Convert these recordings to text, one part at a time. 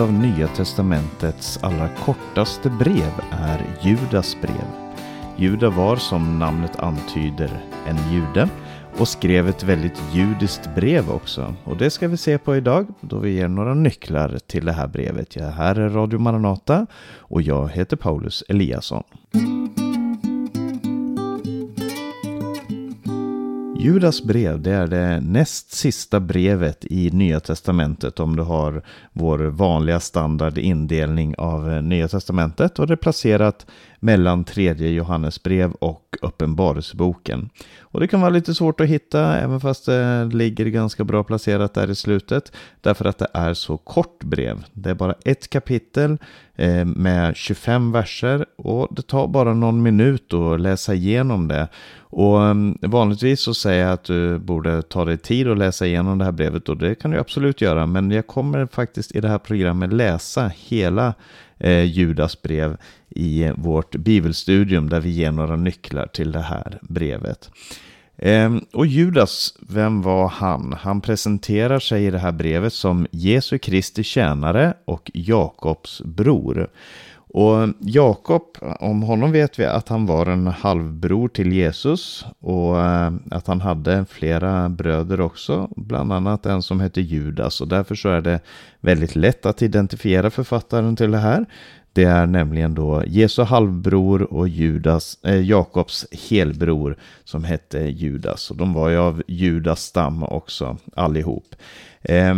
av Nya Testamentets allra kortaste brev är Judas brev. Juda var som namnet antyder en jude och skrev ett väldigt judiskt brev också. Och det ska vi se på idag då vi ger några nycklar till det här brevet. Jag här är Radio Maranata och jag heter Paulus Eliasson. Judas brev, det är det näst sista brevet i Nya Testamentet om du har vår vanliga standardindelning av Nya Testamentet. Och det är placerat mellan tredje Johannesbrev och Uppenbarelseboken. Och det kan vara lite svårt att hitta även fast det ligger ganska bra placerat där i slutet därför att det är så kort brev. Det är bara ett kapitel eh, med 25 verser och det tar bara någon minut att läsa igenom det. Och mm, vanligtvis så säger jag att du borde ta dig tid att läsa igenom det här brevet och det kan du absolut göra. Men jag kommer faktiskt i det här programmet läsa hela eh, Judas brev i vårt bibelstudium där vi ger några nycklar till det här brevet. Ehm, och Judas, vem var han? Han presenterar sig i det här brevet som Jesu Kristi tjänare och Jakobs bror. Och Jakob, om honom vet vi att han var en halvbror till Jesus och eh, att han hade flera bröder också, bland annat en som hette Judas och därför så är det väldigt lätt att identifiera författaren till det här. Det är nämligen då Jesu halvbror och Judas, eh, Jakobs helbror som hette Judas. Och de var ju av Judas stam också allihop. Eh,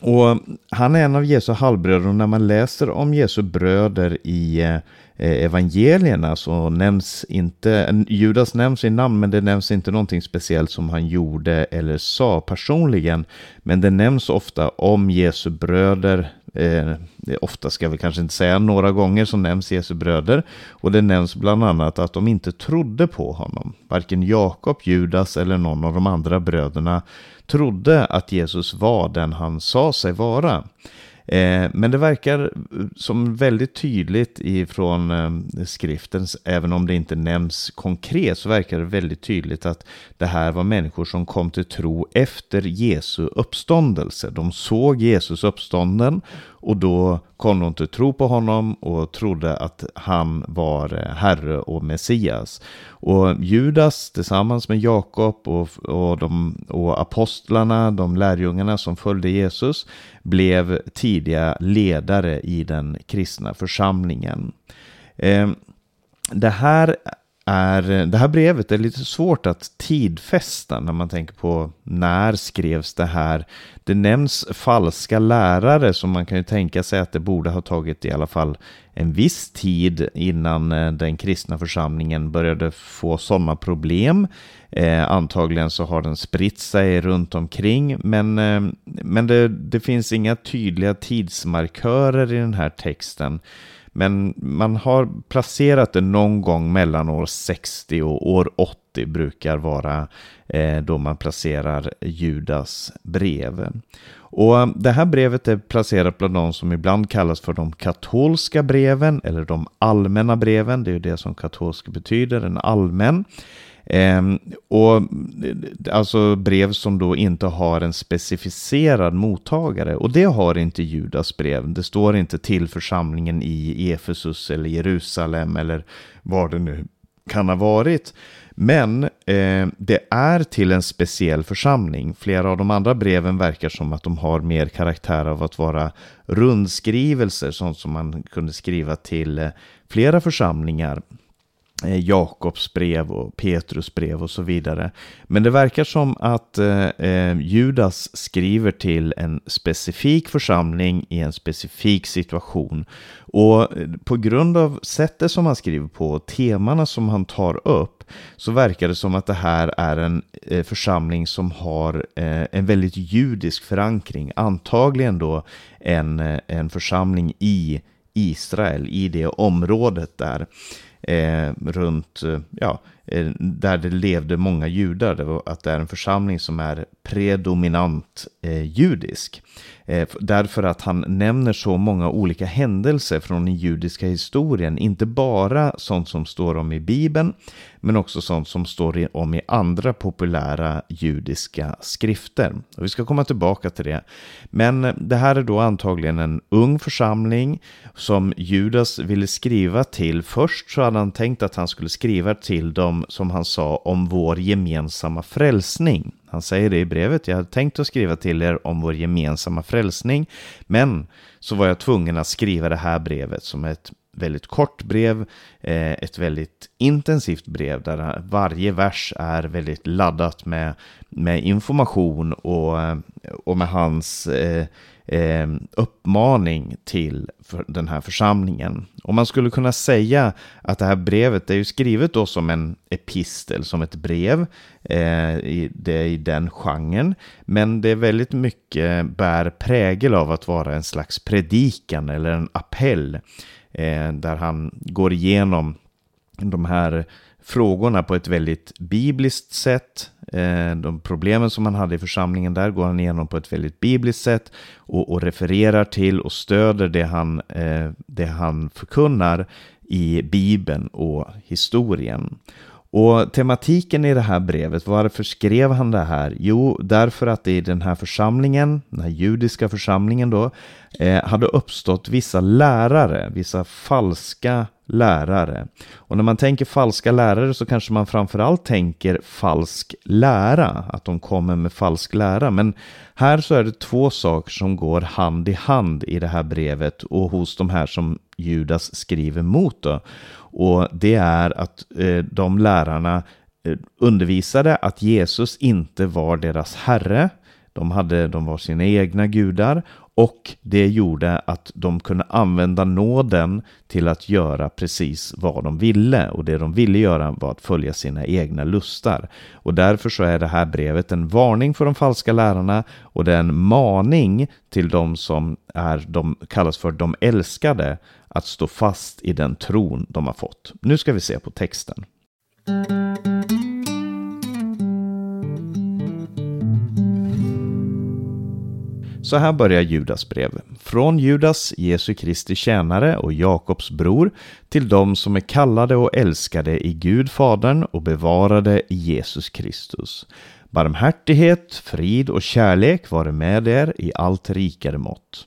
och han är en av Jesu halvbröder och när man läser om Jesu bröder i eh, evangelierna så nämns inte, Judas nämns i namn men det nämns inte någonting speciellt som han gjorde eller sa personligen. Men det nämns ofta om Jesu bröder Eh, ofta ska vi kanske inte säga några gånger som nämns Jesu bröder. Och det nämns bland annat att de inte trodde på honom. Varken Jakob, Judas eller någon av de andra bröderna trodde att Jesus var den han sa sig vara. Eh, men det verkar eh, som väldigt tydligt ifrån skriftens, skriften, även om det inte nämns konkret, så verkar det väldigt tydligt att det här var människor som kom till tro efter Jesu uppståndelse. De såg Jesus uppstånden och då kom de till tro på honom och trodde att han var eh, Herre och Messias. Och Judas tillsammans med Jakob och, och, de, och apostlarna, de lärjungarna som följde Jesus, blev tidiga ledare i den kristna församlingen. Eh, det här är, det här brevet är lite svårt att tidfästa när man tänker på när skrevs det här. Det nämns falska lärare som man kan ju tänka sig att det borde ha tagit i alla fall en viss tid innan eh, den kristna församlingen började få sådana problem. Eh, antagligen så har den spritt sig runt omkring men, eh, men det, det finns inga tydliga tidsmarkörer i den här texten. Men man har placerat det någon gång mellan år 60 och år 80 brukar vara eh, då man placerar Judas brev. Och eh, det här brevet är placerat bland de som ibland kallas för de katolska breven eller de allmänna breven. Det är ju det som katolska betyder, en allmän. Ehm, eh, och Alltså brev som då inte har en specificerad mottagare. Och det har inte Judas brev. Det står inte till församlingen i Efesus eller Jerusalem eller var det nu kan ha varit. Men eh, det är till en speciell församling. Flera av de andra breven verkar som att de har mer karaktär av att vara rundskrivelser, sånt som man kunde skriva till eh, flera församlingar. Eh, Jakobs brev och Petrus brev och så vidare. Men det verkar som att eh, eh, Judas skriver till en specifik församling i en specifik situation. Och eh, på grund av sättet som han skriver på, temana som han tar upp, så verkar det som att det här är en eh, församling som har eh, en väldigt judisk förankring. Antagligen då en, eh, en församling i Israel, i det området där eh, runt, eh, ja, eh, där det levde många judar. Att det är en församling som är predominant eh, judisk. Eh, därför att han nämner så många olika händelser från den judiska historien. Inte bara sånt som står om i Bibeln, men också sånt som står om i andra populära judiska skrifter. Och vi ska komma tillbaka till det. Men eh, det här är då antagligen en ung församling som Judas ville skriva till. Först så hade han tänkt att han skulle skriva till dem, som han sa, om vår gemensamma frälsning. Han säger det i brevet, jag hade tänkt att skriva till er om vår gemensamma frälsning, men så var jag tvungen att skriva det här brevet som ett väldigt kort brev, eh, ett väldigt intensivt brev där varje vers är väldigt laddat med, med information och, och med hans eh, eh, uppmaning till den här församlingen. Och man skulle kunna säga att det här brevet är ju skrivet då som en epistel, som ett brev. Eh, i, det är i den genren. Men det är väldigt mycket bär prägel av att vara en slags predikan eller en appell. Eh, där han går igenom de här frågorna på ett väldigt bibliskt sätt. Eh, de problemen som han hade i församlingen där går han igenom på ett väldigt bibliskt sätt och, och refererar till och stöder det han, eh, det han förkunnar i Bibeln och historien. Och tematiken i det här brevet, varför skrev han det här? Jo, därför att det i den här församlingen, den här judiska församlingen då, eh, hade uppstått vissa lärare, vissa falska lärare. Och när man tänker falska lärare så kanske man framförallt tänker falsk lära, att de kommer med falsk lära. Men här så är det två saker som går hand i hand i det här brevet och hos de här som Judas skriver mot. Då. Och det är att eh, de lärarna eh, undervisade att Jesus inte var deras herre. De, hade, de var sina egna gudar och det gjorde att de kunde använda nåden till att göra precis vad de ville. Och det de ville göra var att följa sina egna lustar. Och därför så är det här brevet en varning för de falska lärarna och det är en maning till de som är, de kallas för de älskade att stå fast i den tron de har fått. Nu ska vi se på texten. Så här börjar Judas brev. Från Judas, Jesu Kristi tjänare och Jakobs bror, till dem som är kallade och älskade i Gud Fadern och bevarade i Jesus Kristus. Barmhärtighet, frid och kärlek vare med er i allt rikare mått.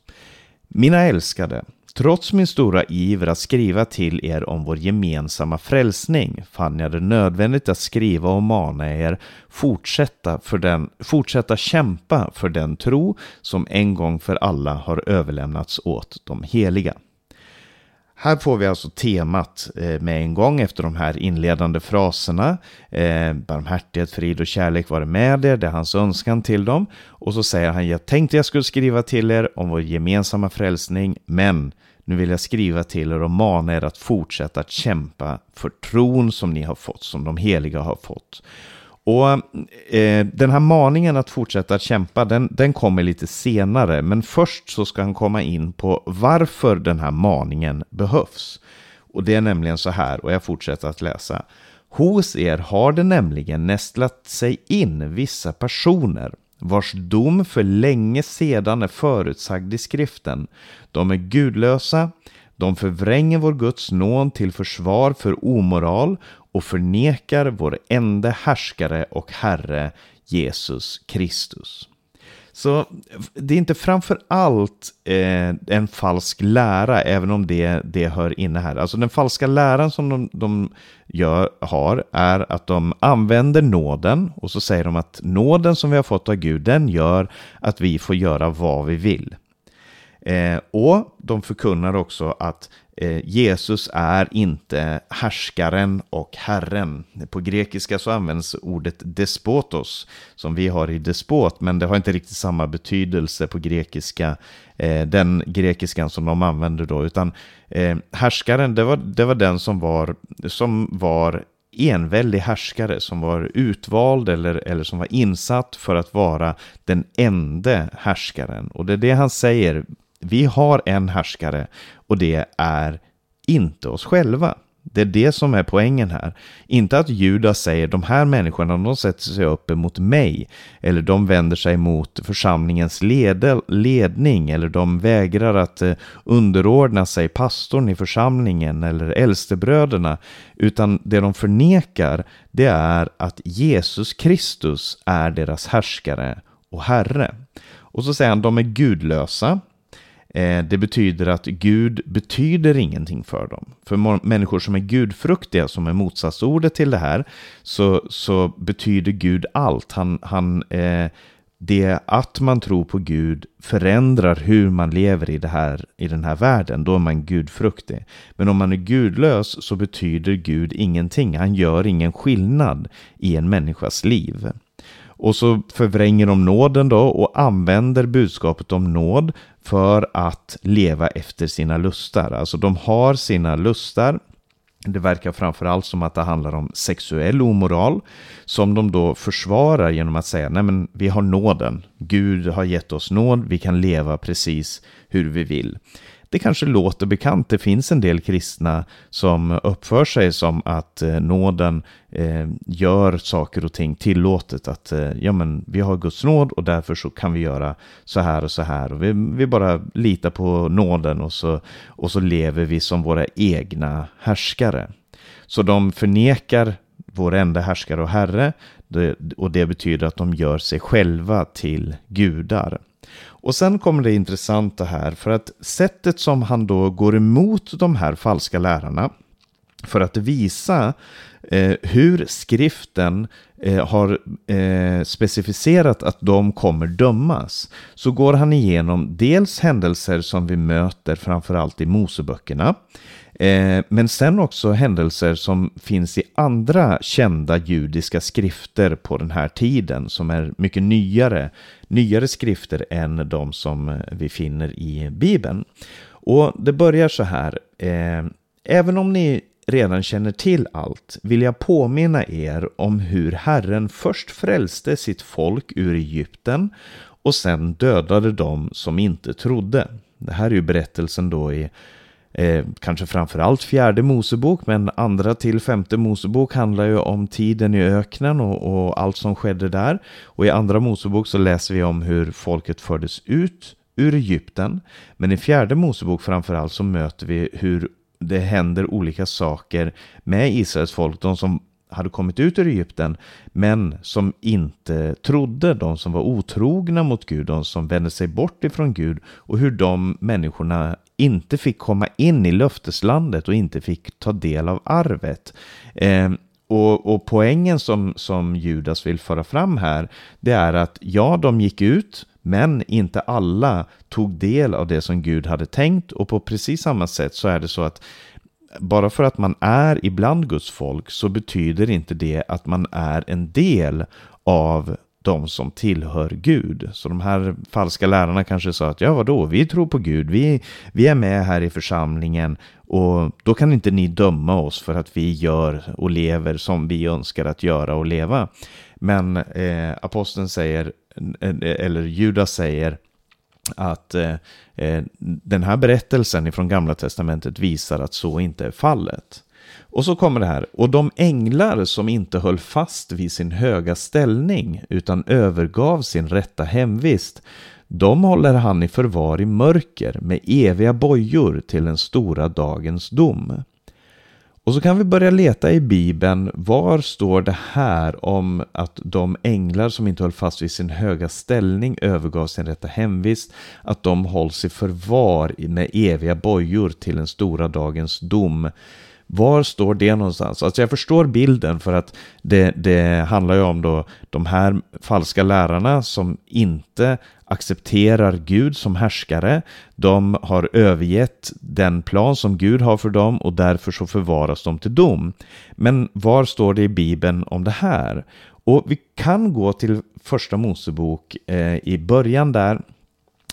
Mina älskade, Trots min stora iver att skriva till er om vår gemensamma frälsning fann jag det nödvändigt att skriva och mana er fortsätta, för den, fortsätta kämpa för den tro som en gång för alla har överlämnats åt de heliga. Här får vi alltså temat eh, med en gång efter de här inledande fraserna. Eh, barmhärtighet, frid och kärlek var med er, det är hans önskan till dem. Och så säger han, jag tänkte jag skulle skriva till er om vår gemensamma frälsning, men nu vill jag skriva till er och mana er att fortsätta att kämpa för tron som ni har fått, som de heliga har fått. Och eh, den här maningen att fortsätta att kämpa, den, den kommer lite senare. Men först så ska han komma in på varför den här maningen behövs. Och det är nämligen så här, och jag fortsätter att läsa. Hos er har det nämligen nästlat sig in vissa personer vars dom för länge sedan är förutsagd i skriften. De är gudlösa, de förvränger vår Guds nåd till försvar för omoral och förnekar vår enda härskare och Herre Jesus Kristus. Så det är inte framför allt eh, en falsk lära, även om det, det hör inne här. Alltså den falska läran som de, de gör, har är att de använder nåden och så säger de att nåden som vi har fått av Gud, den gör att vi får göra vad vi vill. Eh, och de förkunnar också att Eh, Jesus är inte härskaren och herren. På grekiska så används ordet despotos som vi har i despot, men det har inte riktigt samma betydelse på grekiska, eh, den grekiskan som de använder då, utan eh, härskaren, det var, det var den som var, som var enväldig härskare som var utvald eller, eller som var insatt för att vara den enda härskaren. Och det är det han säger vi har en härskare och det är inte oss själva. Det är det som är poängen här. Inte att Judas säger de här människorna, de sätter sig upp emot mig. Eller de vänder sig mot församlingens led ledning. Eller de vägrar att eh, underordna sig pastorn i församlingen eller äldstebröderna. Utan det de förnekar, det är att Jesus Kristus är deras härskare och herre. Och så säger han, de är gudlösa. Eh, det betyder att Gud betyder ingenting för dem. För människor som är gudfruktiga, som är motsatsordet till det här, så, så betyder Gud allt. Han, han, eh, det att man tror på Gud förändrar hur man lever i, det här, i den här världen. Då är man gudfruktig. Men om man är gudlös så betyder Gud ingenting. Han gör ingen skillnad i en människas liv. Och så förvränger de nåden då och använder budskapet om nåd för att leva efter sina lustar. Alltså de har sina lustar. Det verkar framförallt som att det handlar om sexuell omoral som de då försvarar genom att säga nej men vi har nåden. Gud har gett oss nåd, vi kan leva precis hur vi vill det kanske låter bekant. Det finns en del kristna som uppför sig som att eh, nåden eh, gör saker och ting tillåtet. Att eh, ja, men vi har Guds nåd och därför så kan vi göra så här och så här. Och vi, vi bara litar på nåden och så, och så lever vi som våra egna härskare. Så de förnekar vår enda härskare och herre och det betyder att de gör sig själva till gudar. Och sen kommer det intressanta här, för att sättet som han då går emot de här falska lärarna, för att visa eh, hur skriften eh, har eh, specificerat att de kommer dömas, så går han igenom dels händelser som vi möter framförallt i Moseböckerna, Eh, men sen också händelser som finns i andra kända judiska skrifter på den här tiden som är mycket nyare, nyare skrifter än de som eh, vi finner i Bibeln. Och det börjar så här. Eh, Även om ni redan känner till allt vill jag påminna er om hur Herren först frälste sitt folk ur Egypten och sen dödade dem som inte trodde. Det här är ju berättelsen då i Eh, kanske framförallt fjärde Mosebok, men andra till femte Mosebok handlar ju om tiden i öknen och, och, allt som skedde där. Och i andra Mosebok så läser vi om hur folket fördes ut ur Egypten. Men i fjärde Mosebok framförallt så möter vi hur det händer olika saker med Israels folk, de som hade kommit ut ur Egypten, men som inte trodde, de som var otrogna mot Gud, de som vände sig bort ifrån Gud och hur de människorna inte fick komma in i löfteslandet och inte fick ta del av arvet. Eh, och, och, poängen som, som Judas vill föra fram här, det är att ja, de gick ut, men inte alla tog del av det som Gud hade tänkt och på precis samma sätt så är det så att bara för att man är ibland Guds folk så betyder inte det att man är en del av de som tillhör Gud. Så de här falska lärarna kanske sa att ja vadå, vi tror på Gud, vi, vi är med här i församlingen och då kan inte ni döma oss för att vi gör och lever som vi önskar att göra och leva. Men eh, aposteln säger, eller Judas säger, att eh, eh, den här berättelsen från Gamla Testamentet visar att så inte är fallet. Och så kommer det här, och de änglar som inte höll fast vid sin höga ställning utan övergav sin rätta hemvist, de håller han i förvar i mörker med eviga bojor till den stora dagens dom. Och så kan vi börja leta i Bibeln. Var står det här om att de änglar som inte höll fast vid sin höga ställning övergav sin rätta hemvist, att de hålls i förvar med eviga bojor till den stora dagens dom. Var står det någonstans? Alltså jag förstår bilden för att det, det handlar ju om då de här falska lärarna som inte accepterar Gud som härskare. De har övergett den plan som Gud har för dem och därför så förvaras de till dom. Men var står det i Bibeln om det här? Och vi kan gå till första Mosebok eh, i början där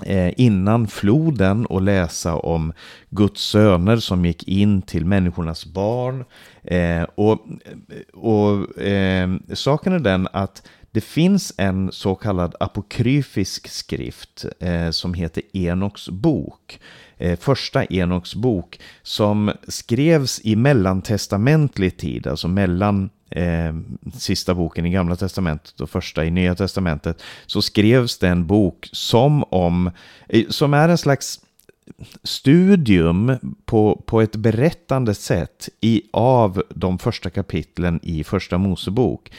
eh, innan floden och läsa om Guds söner som gick in till människornas barn. Eh, och och eh, saken är den att det finns en så kallad apokryfisk skrift eh, som heter Enoks bok. Eh, första Enoks bok som skrevs i mellantestamentlig tid, alltså mellan eh, sista boken i Gamla Testamentet och första i Nya Testamentet, så skrevs det en bok som om, eh, som är en slags studium på, på ett berättande sätt i, av de första kapitlen i Första Mosebok.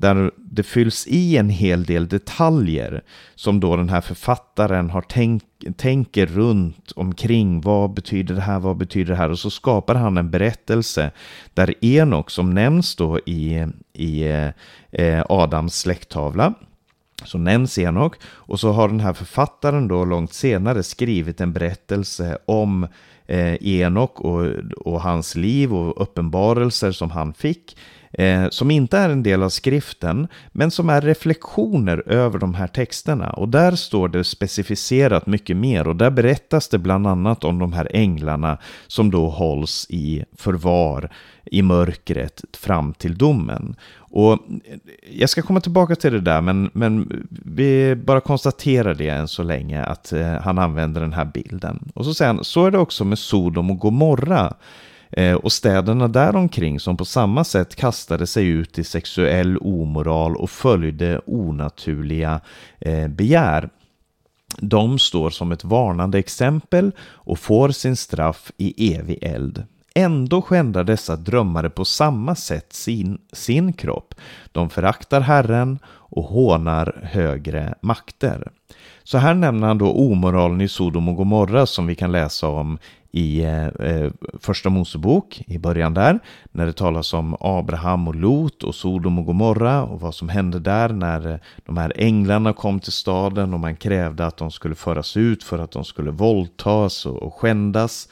Där det fylls i en hel del detaljer som då den här författaren har tänkt tänker runt omkring. Vad betyder det här? Vad betyder det här? Och så skapar han en berättelse där Enok som nämns då i, i eh, Adams släkttavla så nämns Enok och så har den här författaren då långt senare skrivit en berättelse om eh, Enok och, och hans liv och uppenbarelser som han fick. Eh, som inte är en del av skriften, men som är reflektioner över de här texterna. Och där står det specificerat mycket mer och där berättas det bland annat om de här änglarna som då hålls i förvar i mörkret fram till domen. Och jag ska komma tillbaka till det där, men, men vi bara konstaterar det än så länge att eh, han använder den här bilden. Och så säger han, så är det också med Sodom och Gomorra Eh, och städerna däromkring som på samma sätt kastade sig ut i sexuell omoral och följde onaturliga eh, begär. De står som ett varnande exempel och får sin straff i evig eld. Ändå skändar dessa drömmare på samma sätt sin, sin kropp. De föraktar Herren och hånar högre makter. Så här nämner han då omoralen i Sodom och Gomorra som vi kan läsa om i eh, eh första Mosebok, i början där, när det talas om Abraham och Lot och Sodom och Gomorra och vad som hände där när eh, de här änglarna kom till staden och man krävde att de skulle föras ut för att de skulle våldtas och, och skändas.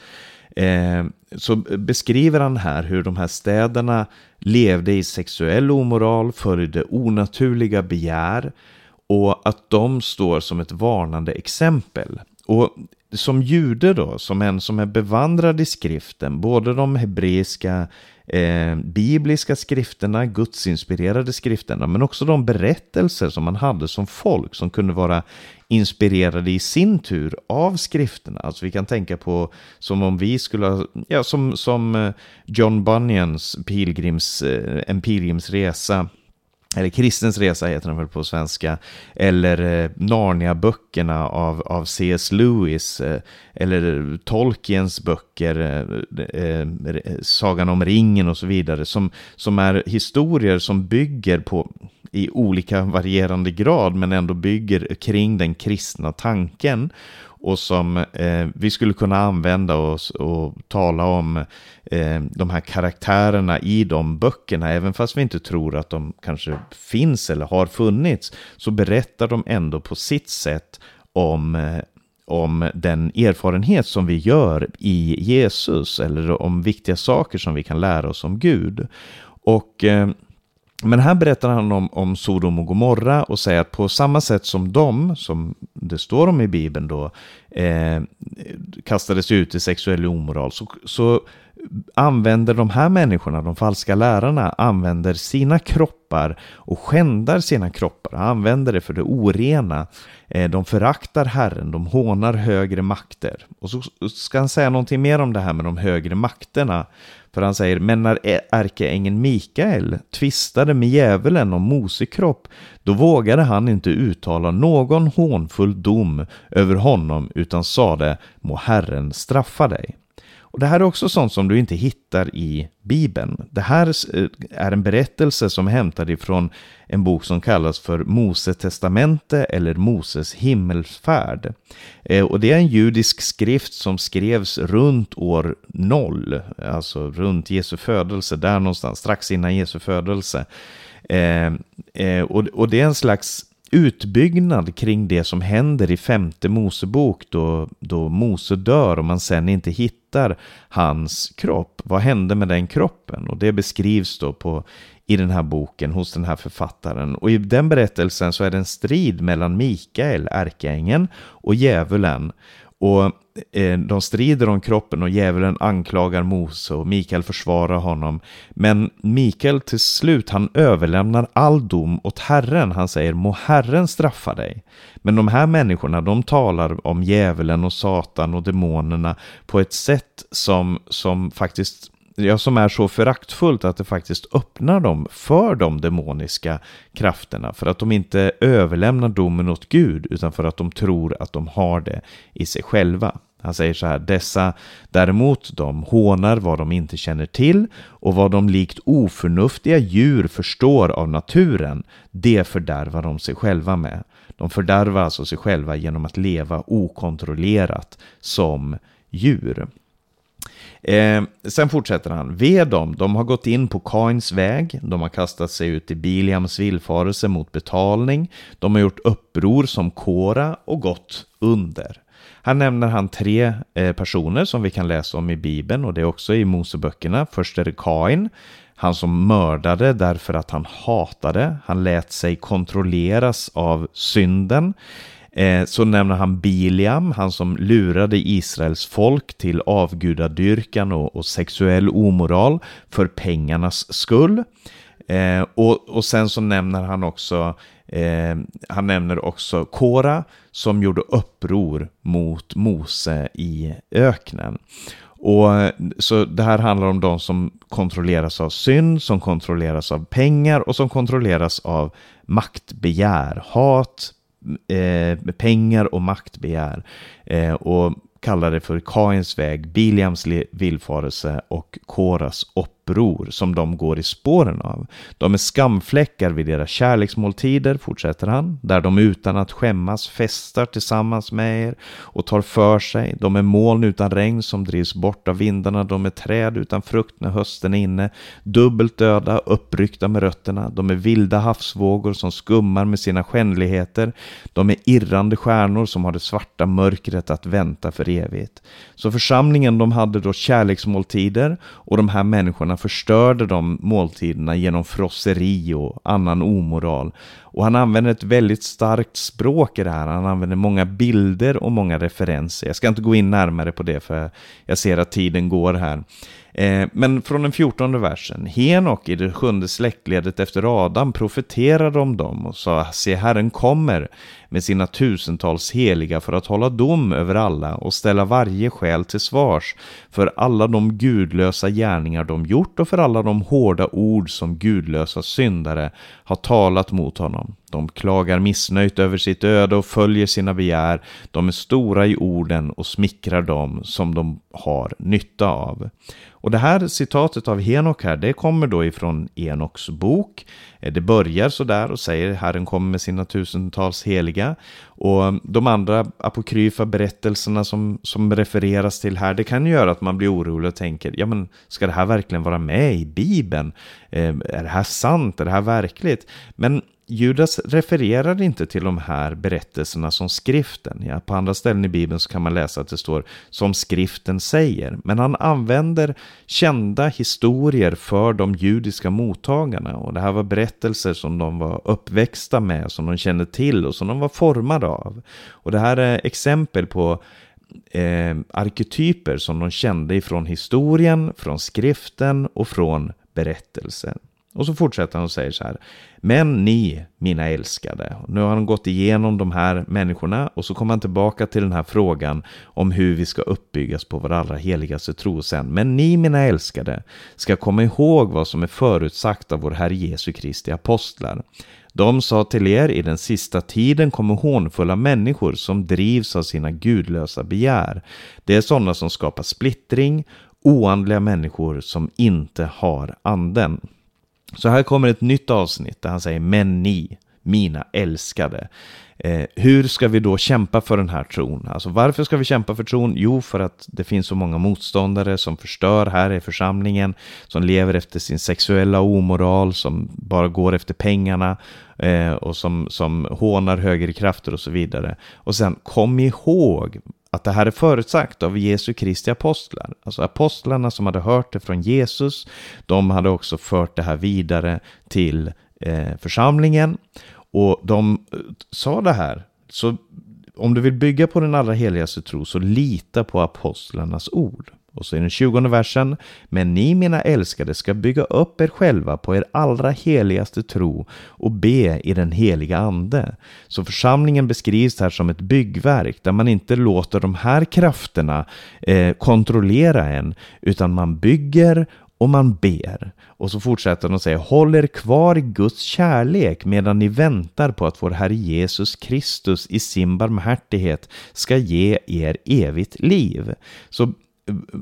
Eh, så beskriver han här hur de här städerna levde i sexuell omoral, följde onaturliga begär och att de står som ett varnande exempel. Och som jude då, som en som är bevandrad i skriften, både de hebreiska eh, bibliska skrifterna, gudsinspirerade skrifterna, men också de berättelser som man hade som folk som kunde vara inspirerade i sin tur av skrifterna. Alltså vi kan tänka på som om vi skulle ha, ja som, som eh, John Bunyans pilgrims, eh, en pilgrimsresa eller Kristens resa heter den väl på svenska, eller eh, Narnia-böckerna av, av C.S. Lewis, eh, eller Tolkiens böcker, eh, eh, eh, Sagan om ringen och så vidare, som, som är historier som bygger på, i olika varierande grad, men ändå bygger kring den kristna tanken och som eh, vi skulle kunna använda oss och tala om eh, de här karaktärerna i de böckerna, även fast vi inte tror att de kanske finns eller har funnits, så berättar de ändå på sitt sätt om eh, om den erfarenhet som vi gör i Jesus eller om viktiga saker som vi kan lära oss om Gud. Och eh, men här berättar han om, om Sodom och Gomorra och säger att på samma sätt som de, som det står om i Bibeln då, eh, kastades ut i sexuell omoral, så, så använder de här människorna, de falska lärarna, använder sina kroppar och skändar sina kroppar, använder det för det orena. Eh, de föraktar Herren, de hånar högre makter. Och så ska han säga någonting mer om det här med de högre makterna. För han säger, men när ärkeängeln Mikael tvistade med djävulen om Mose kropp, då vågade han inte uttala någon hånfull dom över honom, utan sade, må Herren straffa dig. Och Det här är också sånt som du inte hittar i Bibeln. Det här eh, är en berättelse som är hämtad ifrån en bok som kallas för Mose testamente eller Moses himmelsfärd. Eh, och det är en judisk skrift som skrevs runt år 0, alltså runt Jesu födelse, där någonstans, strax innan Jesu födelse. Eh, eh och det är en slags utbyggnad kring det som händer i femte Mosebok då, då Mose dör och man sen inte hittar hans kropp. Vad hände med den kroppen? Och det beskrivs då på, i den här boken hos den här författaren. Och i den berättelsen så är det en strid mellan Mikael, ärkeängeln, och djävulen. Och eh, de strider om kroppen och djävulen anklagar Mose och Mikael försvarar honom. Men Mikael till slut, han överlämnar all dom åt Herren. Han säger, må Herren straffa dig. Men de här människorna, de talar om djävulen och Satan och demonerna på ett sätt som, som faktiskt ja, som är så föraktfullt att det faktiskt öppnar dem för de demoniska krafterna. För att de inte överlämnar domen åt Gud, utan för att de tror att de har det i sig själva. Han säger så här, dessa däremot de hånar vad de inte känner till och vad de likt oförnuftiga djur förstår av naturen, det fördärvar de sig själva med. De fördärvar alltså sig själva genom att leva okontrollerat som djur. Eh, sen fortsätter han. Ve dem, de har gått in på Kains väg, de har kastat sig ut i Biliams villfarelse mot betalning, de har gjort uppror som Kora och gått under. Här nämner han tre eh, personer som vi kan läsa om i Bibeln och det är också i Moseböckerna. Först är det Kain, han som mördade därför att han hatade, han lät sig kontrolleras av synden. Eh, så nämner han Biliam, han som lurade Israels folk till avgudadyrkan och, och sexuell omoral för pengarnas skull. Eh, och, och sen så nämner han också eh, han nämner också Kora som gjorde uppror mot Mose i öknen. Och Så det här handlar om de som kontrolleras av synd, som kontrolleras av pengar och som kontrolleras av maktbegär, hat, eh, pengar och maktbegär. Eh, och kallar det för Kains väg, Biliams villfarelse och Koras uppror som de går i spåren av. De är skamfläckar vid deras kärleksmåltider, fortsätter han, där de utan att skämmas festar tillsammans med er och tar för sig. De är moln utan regn som drivs bort av vindarna, de är träd utan frukt när hösten är inne, dubbelt döda, uppryckta med rötterna. De är vilda havsvågor som skummar med sina skändligheter. De är irrande stjärnor som har det svarta mörkret att vänta för evigt. Så församlingen de hade då kärleksmåltider och de här människorna förstörde de måltiderna genom frosseri och annan omoral. Och han använder ett väldigt starkt språk i det här. Han använder många bilder och många referenser. Jag ska inte gå in närmare på det för jag ser att tiden går här. Eh, men från den fjortonde versen. Henok i det sjunde släktledet efter Adam profeterade om dem och sa Se, Herren kommer med sina tusentals heliga för att hålla dom över alla och ställa varje själ till svars för alla de gudlösa gärningar de gjort och för alla de hårda ord som gudlösa syndare har talat mot honom. De klagar missnöjt över sitt öde och följer sina begär. De är stora i orden och smickrar dem som de har nytta av. Och det här citatet av Henok här, det kommer då ifrån Enoks bok. Eh, det börjar så där och säger Herren kommer med sina tusentals heliga. Och de andra apokryfa berättelserna som, som refereras till här, det kan göra att man blir orolig och tänker, ja men ska det här verkligen vara med i Bibeln? Eh, är det här sant? Är det här verkligt? Men Judas refererar inte till de här berättelserna som skriften. Ja, på andra ställen i Bibeln så kan man läsa att det står som skriften säger. Men han använder kända historier för de judiska mottagarna. Och det här var berättelser som de var uppväxta med, som de kände till och som de var formade av. Och det här är exempel på eh, arketyper som de kände ifrån historien, från skriften och från berättelsen. Och så fortsätter han och säger så här. Men ni, mina älskade. Nu har han gått igenom de här människorna och så kommer han tillbaka till den här frågan om hur vi ska uppbyggas på vår allra heligaste tro sen. Men ni, mina älskade, ska komma ihåg vad som är förutsagt av vår Herre Jesu Kristi apostlar. De sa till er, i den sista tiden kommer hånfulla människor som drivs av sina gudlösa begär. Det är sådana som skapar splittring, oandliga människor som inte har anden. Så här kommer ett nytt avsnitt där han säger Men ni, mina älskade. Eh, hur ska vi då kämpa för den här tron? Alltså varför ska vi kämpa för tron? Jo, för att det finns så många motståndare som förstör här i församlingen, som lever efter sin sexuella omoral, som bara går efter pengarna eh, och som, som hånar högerkrafter och så vidare. Och sen kom ihåg att det här är förutsagt av Jesu Kristi apostlar. Alltså apostlarna som hade hört det från Jesus, de hade också fört det här vidare till eh, församlingen. Och de eh, sa det här. Så om du vill bygga på den allra heligaste tro så lita på apostlarnas ord. Och så i den tjugonde versen. Men ni mina älskade ska bygga upp er själva på er allra heligaste tro och be i den heliga ande. Så församlingen beskrivs här som ett byggverk där man inte låter de här krafterna eh, kontrollera en utan man bygger och man ber. Och så fortsätter de och säger håll er kvar i Guds kärlek medan ni väntar på att vår Herre Jesus Kristus i sin barmhärtighet ska ge er evigt liv. Så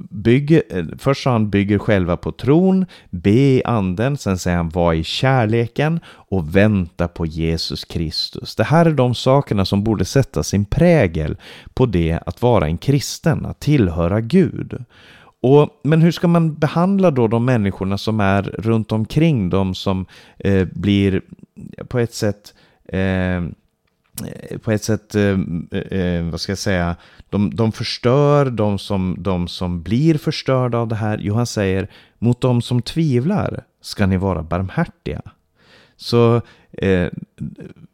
bygger, först sa han bygger själva på tron, be i anden, sen säger han var i kärleken och vänta på Jesus Kristus. Det här är de sakerna som borde sätta sin prägel på det att vara en kristen, att tillhöra Gud. Och, men hur ska man behandla då de människorna som är runt omkring, de som eh, blir på ett sätt eh, på ett sätt, eh, eh, vad ska jag säga, de, de förstör de som, de som blir förstörda av det här. Jo, han säger, mot de som tvivlar ska ni vara barmhärtiga. Så eh,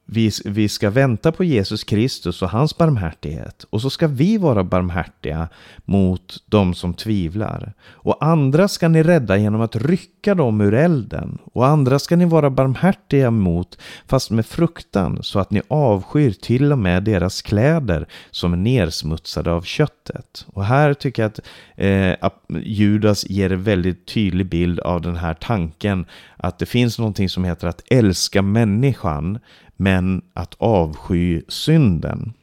vi, vi ska vänta på Jesus Kristus och hans barmhärtighet. Och så ska vi vara barmhärtiga mot de som tvivlar. Och andra ska ni rädda genom att rycka dem ur elden. Och andra ska ni vara barmhärtiga mot, fast med fruktan, så att ni avskyr till och med deras kläder som är nersmutsade av köttet. Och här tycker jag att eh, Judas ger en väldigt tydlig bild av den här tanken att det finns någonting som heter att älska människan men att avsky synden.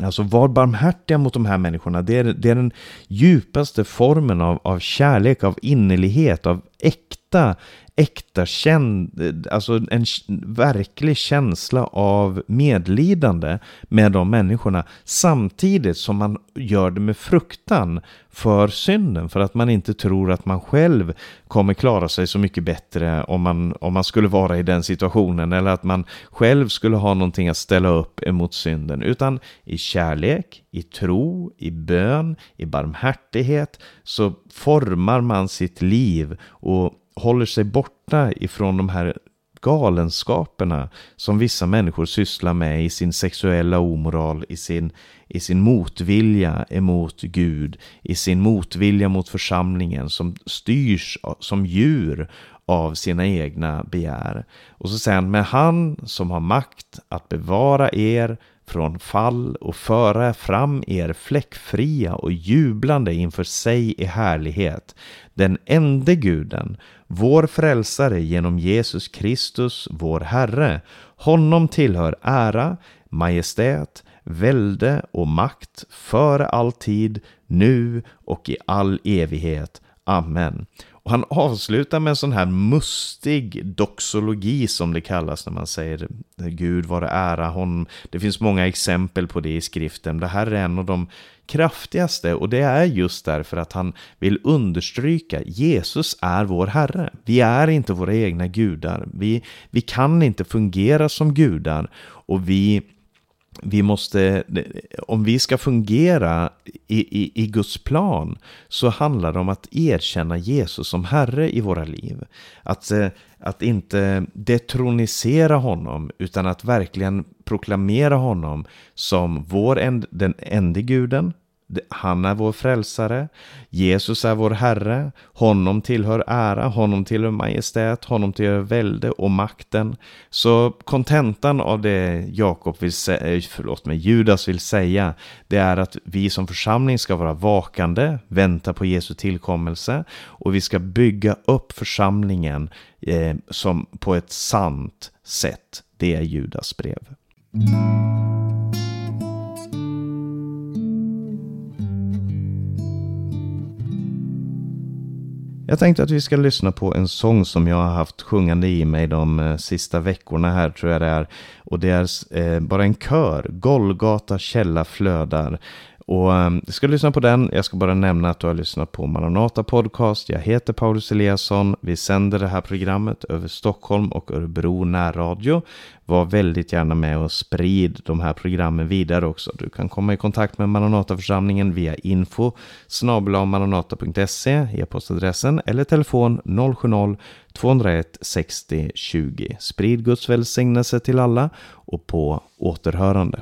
Alltså var barmhärtiga mot de här människorna. Det är, det är den djupaste formen av, av kärlek, av innerlighet, av äkta äkta känd, alltså en verklig känsla av medlidande med de människorna samtidigt som man gör det med fruktan för synden för att man inte tror att man själv kommer klara sig så mycket bättre om man, om man skulle vara i den situationen eller att man själv skulle ha någonting att ställa upp emot synden utan i kärlek, i tro, i bön, i barmhärtighet så formar man sitt liv och håller sig borta ifrån de här galenskaperna som vissa människor sysslar med i sin sexuella omoral, i sin, i sin motvilja emot Gud, i sin motvilja mot församlingen som styrs som djur av sina egna begär. Och så säger han, med han som har makt att bevara er från fall och föra fram er fläckfria och jublande inför sig i härlighet. Den ende guden, vår frälsare genom Jesus Kristus, vår Herre. Honom tillhör ära, majestät, välde och makt för alltid, nu och i all evighet. Amen. Och han avslutar med en sån här mustig doxologi som det kallas när man säger Gud vare ära honom. Det finns många exempel på det i skriften. Det här är en av de kraftigaste och det är just därför att han vill understryka Jesus är vår Herre. Vi är inte våra egna gudar. Vi, vi kan inte fungera som gudar och vi vi måste, om vi ska fungera i, i, i, Guds plan så handlar det om att erkänna Jesus som Herre i våra liv. Att, eh, att inte detronisera honom utan att verkligen proklamera honom som vår, den enda guden, han är vår frälsare. Jesus är vår Herre. Honom tillhör ära, honom tillhör majestät, honom tillhör välde och makten. Så kontentan av det Jakob vill säga, eh, förlåt mig, Judas vill säga, det är att vi som församling ska vara vakande, vänta på Jesu tillkommelse och vi ska bygga upp församlingen eh, som på ett sant sätt. Det är Judas brev. Jag tänkte att vi ska lyssna på en sång som jag har haft sjungande i mig de eh, sista veckorna här tror jag det är. Och det är eh, bara en kör, Golgata källa flödar. Och eh, du ska lyssna på den. Jag ska bara nämna att du har lyssnat på Maranata Podcast. Jag heter Paulus Eliasson. Vi sänder det här programmet över Stockholm och Örebro närradio. Var väldigt gärna med och sprid de här programmen vidare också. Du kan komma i kontakt med Maranataförsamlingen via info maranata.se e-postadressen eller telefon 070-201 60 20. Sprid Guds välsignelse till alla och på återhörande.